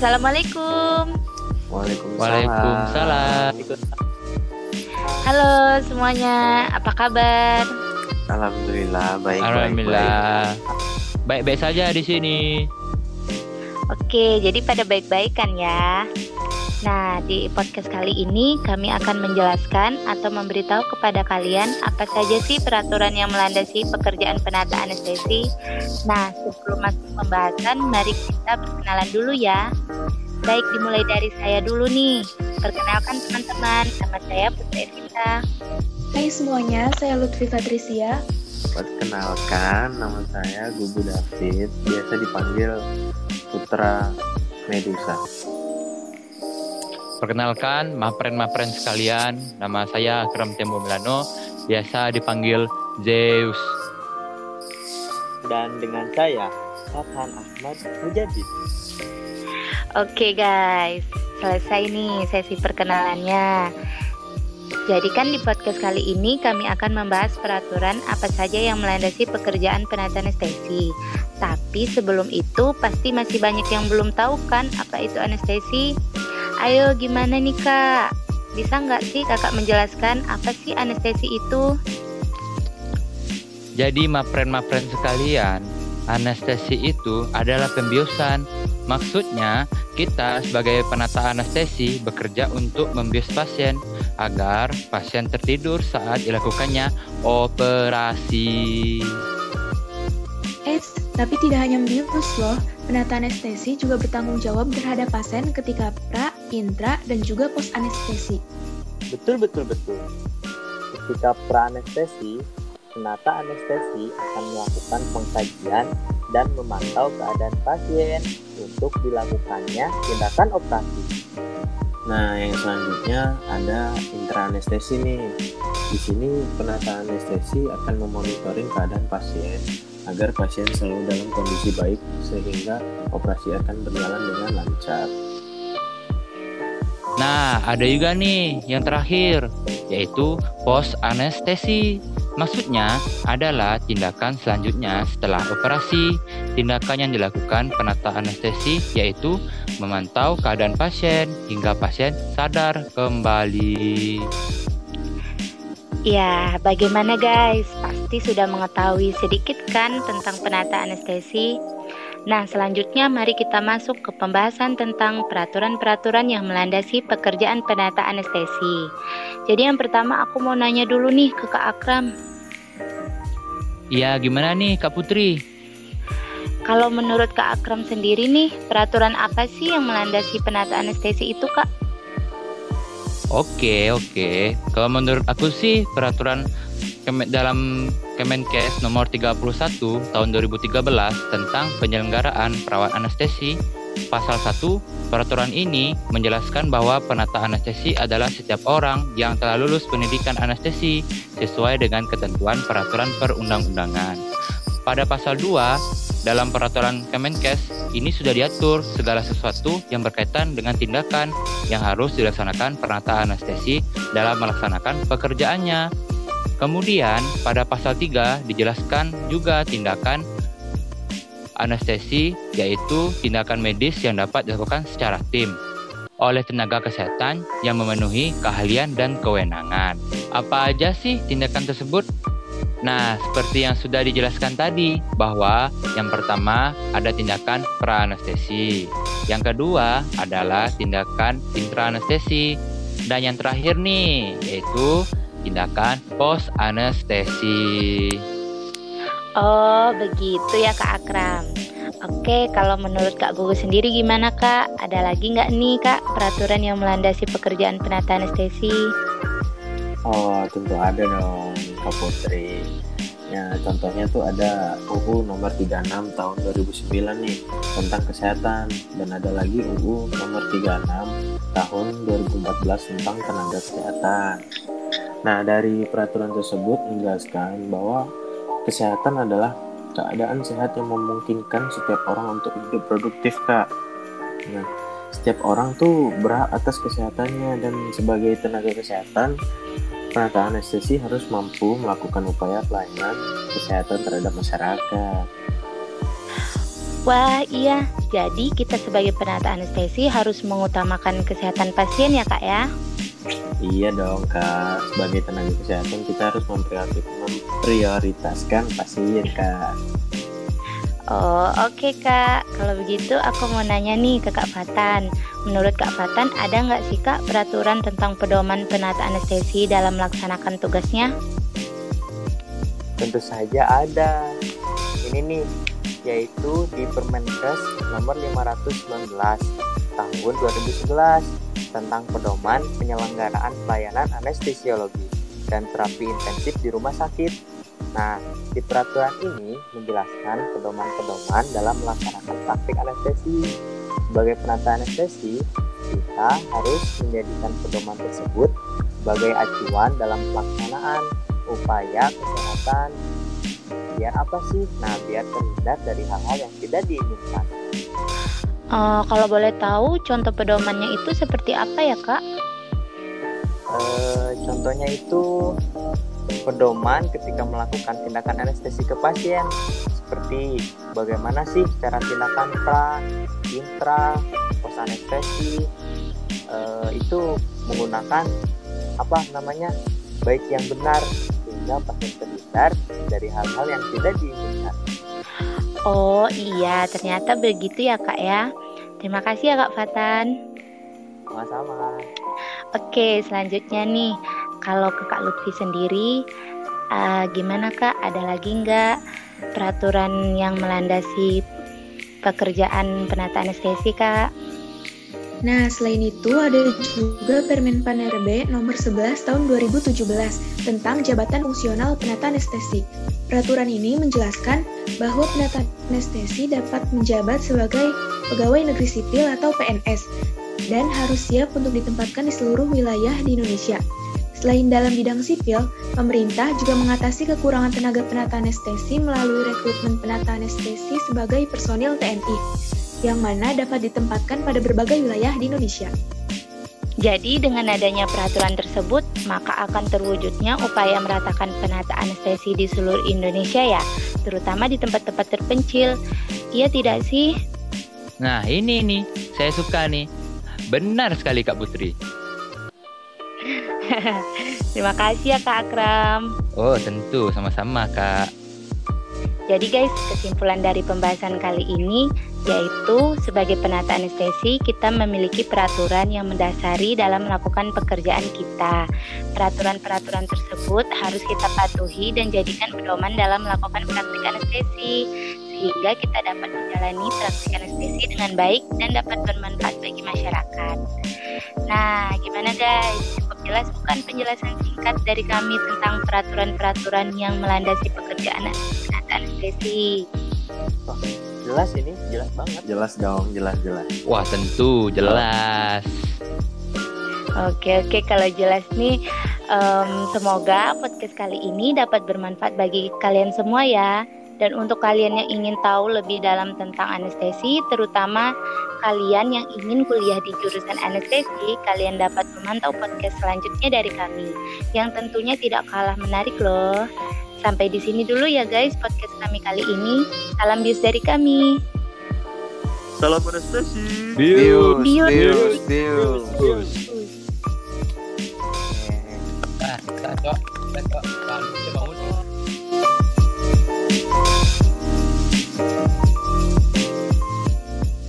Assalamualaikum. Waalaikumsalam. Halo semuanya, apa kabar? Alhamdulillah baik Alhamdulillah. Baik-baik saja di sini. Oke, jadi pada baik-baik kan ya? Nah, di podcast kali ini kami akan menjelaskan atau memberitahu kepada kalian apa saja sih peraturan yang melandasi pekerjaan penata anestesi. Nah, sebelum masuk pembahasan, mari kita perkenalan dulu ya. Baik, dimulai dari saya dulu nih. Perkenalkan teman-teman, nama saya Putri Evita. Hai semuanya, saya Lutfi Patricia. Perkenalkan nama saya Gugu David, biasa dipanggil Putra Medusa. Perkenalkan, mapren-mapren sekalian, nama saya Akram Tembo Milano, biasa dipanggil Zeus. Dan dengan saya, Fathan Ahmad Mujadid. Oke guys, selesai nih sesi perkenalannya. Jadi kan di podcast kali ini kami akan membahas peraturan apa saja yang melandasi pekerjaan penata anestesi. Tapi sebelum itu pasti masih banyak yang belum tahu kan apa itu anestesi. Ayo gimana nih kak? Bisa nggak sih kakak menjelaskan apa sih anestesi itu? Jadi mapren-mapren sekalian, anestesi itu adalah pembiusan. Maksudnya, kita sebagai penata anestesi bekerja untuk membius pasien agar pasien tertidur saat dilakukannya operasi. Eits, tapi tidak hanya membius loh, penata anestesi juga bertanggung jawab terhadap pasien ketika pra, intra, dan juga post anestesi. Betul, betul, betul. Ketika pra-anestesi, penata anestesi akan melakukan pengkajian dan memantau keadaan pasien untuk dilakukannya tindakan operasi. Nah, yang selanjutnya ada intraanestesi nih. Di sini penata anestesi akan memonitoring keadaan pasien agar pasien selalu dalam kondisi baik sehingga operasi akan berjalan dengan lancar. Nah, ada juga nih yang terakhir, yaitu post anestesi. Maksudnya adalah tindakan selanjutnya setelah operasi. Tindakan yang dilakukan penata anestesi yaitu memantau keadaan pasien hingga pasien sadar kembali. Ya, bagaimana guys? Pasti sudah mengetahui sedikit kan tentang penata anestesi? Nah, selanjutnya mari kita masuk ke pembahasan tentang peraturan-peraturan yang melandasi pekerjaan penata anestesi. Jadi yang pertama aku mau nanya dulu nih ke Kak Akram. Iya, gimana nih Kak Putri? Kalau menurut Kak Akram sendiri nih, peraturan apa sih yang melandasi penata anestesi itu, Kak? Oke, oke. Kalau menurut aku sih peraturan dalam Kemenkes nomor 31 tahun 2013 tentang penyelenggaraan perawat anestesi Pasal 1, peraturan ini menjelaskan bahwa penata anestesi adalah setiap orang yang telah lulus pendidikan anestesi sesuai dengan ketentuan peraturan perundang-undangan. Pada pasal 2, dalam peraturan Kemenkes, ini sudah diatur segala sesuatu yang berkaitan dengan tindakan yang harus dilaksanakan penata anestesi dalam melaksanakan pekerjaannya. Kemudian, pada pasal 3 dijelaskan juga tindakan anestesi yaitu tindakan medis yang dapat dilakukan secara tim oleh tenaga kesehatan yang memenuhi keahlian dan kewenangan. Apa aja sih tindakan tersebut? Nah, seperti yang sudah dijelaskan tadi, bahwa yang pertama ada tindakan pra-anestesi, yang kedua adalah tindakan intra-anestesi, dan yang terakhir nih, yaitu tindakan post-anestesi. Oh, begitu ya Kak Akram. Oke, kalau menurut Kak Gugu sendiri gimana Kak? Ada lagi nggak nih Kak peraturan yang melandasi pekerjaan penata anestesi? Oh, tentu ada dong Kak Putri. Ya, contohnya tuh ada UU nomor 36 tahun 2009 nih tentang kesehatan dan ada lagi UU nomor 36 tahun 2014 tentang tenaga kesehatan. Nah, dari peraturan tersebut menjelaskan bahwa Kesehatan adalah keadaan sehat yang memungkinkan setiap orang untuk hidup produktif, Kak. Nah, setiap orang tuh berhak atas kesehatannya dan sebagai tenaga kesehatan, penata anestesi harus mampu melakukan upaya pelayanan kesehatan terhadap masyarakat. Wah, iya. Jadi kita sebagai penata anestesi harus mengutamakan kesehatan pasien ya, Kak ya? Iya dong kak, sebagai tenaga kesehatan kita harus memprioritaskan pasien kak. Oh, oke Kak. Kalau begitu aku mau nanya nih ke Kak Fatan. Menurut Kak Fatan, ada nggak sih Kak peraturan tentang pedoman penata anestesi dalam melaksanakan tugasnya? Tentu saja ada. Ini nih, yaitu di Permenkes nomor 519 tahun 2011 tentang pedoman penyelenggaraan pelayanan anestesiologi dan terapi intensif di rumah sakit. Nah, di peraturan ini menjelaskan pedoman-pedoman dalam melaksanakan praktik anestesi. Sebagai penata anestesi, kita harus menjadikan pedoman tersebut sebagai acuan dalam pelaksanaan upaya kesehatan. Biar apa sih? Nah, biar terhindar dari hal-hal yang tidak diinginkan. Uh, kalau boleh tahu, contoh pedomannya itu seperti apa ya Kak? Uh, contohnya itu pedoman ketika melakukan tindakan anestesi ke pasien seperti bagaimana sih cara tindakan pra, intra, pos anestesi uh, itu menggunakan apa namanya baik yang benar sehingga pasien terhindar dari hal-hal yang tidak diinginkan. Oh iya, ternyata begitu ya kak ya. Terima kasih ya kak Fatan. Sama-sama. Oke, selanjutnya nih, kalau ke Kak Lutfi sendiri, uh, gimana Kak? Ada lagi nggak peraturan yang melandasi pekerjaan penata anestesi Kak? Nah, selain itu ada juga Permen Pan RB nomor 11 tahun 2017 tentang jabatan fungsional penata anestesi. Peraturan ini menjelaskan bahwa penata anestesi dapat menjabat sebagai pegawai negeri sipil atau PNS dan harus siap untuk ditempatkan di seluruh wilayah di Indonesia. Selain dalam bidang sipil, pemerintah juga mengatasi kekurangan tenaga penata anestesi melalui rekrutmen penata anestesi sebagai personil TNI yang mana dapat ditempatkan pada berbagai wilayah di Indonesia. Jadi dengan adanya peraturan tersebut, maka akan terwujudnya upaya meratakan penata anestesi di seluruh Indonesia ya, terutama di tempat-tempat terpencil. Iya tidak sih? Nah ini nih, saya suka nih. Benar sekali Kak Putri. Terima kasih ya Kak Akram. Oh tentu, sama-sama Kak. Jadi guys, kesimpulan dari pembahasan kali ini yaitu sebagai penata anestesi kita memiliki peraturan yang mendasari dalam melakukan pekerjaan kita. Peraturan-peraturan tersebut harus kita patuhi dan jadikan pedoman dalam melakukan praktik anestesi sehingga kita dapat menjalani praktik anestesi dengan baik dan dapat bermanfaat bagi masyarakat. Nah, gimana guys? Cukup jelas bukan penjelasan singkat dari kami tentang peraturan-peraturan yang melandasi pekerjaan anestesi. Jelas ini, jelas banget. Jelas dong, jelas jelas. Wah tentu jelas. Oke oke kalau jelas nih um, semoga podcast kali ini dapat bermanfaat bagi kalian semua ya. Dan untuk kalian yang ingin tahu lebih dalam tentang anestesi, terutama kalian yang ingin kuliah di jurusan anestesi, kalian dapat memantau podcast selanjutnya dari kami, yang tentunya tidak kalah menarik loh. Sampai di sini dulu ya guys podcast kami kali ini. Salam bius dari kami. Salam anestesi. Bius, Bius, bius, bius. Bius. Cok, kita cok.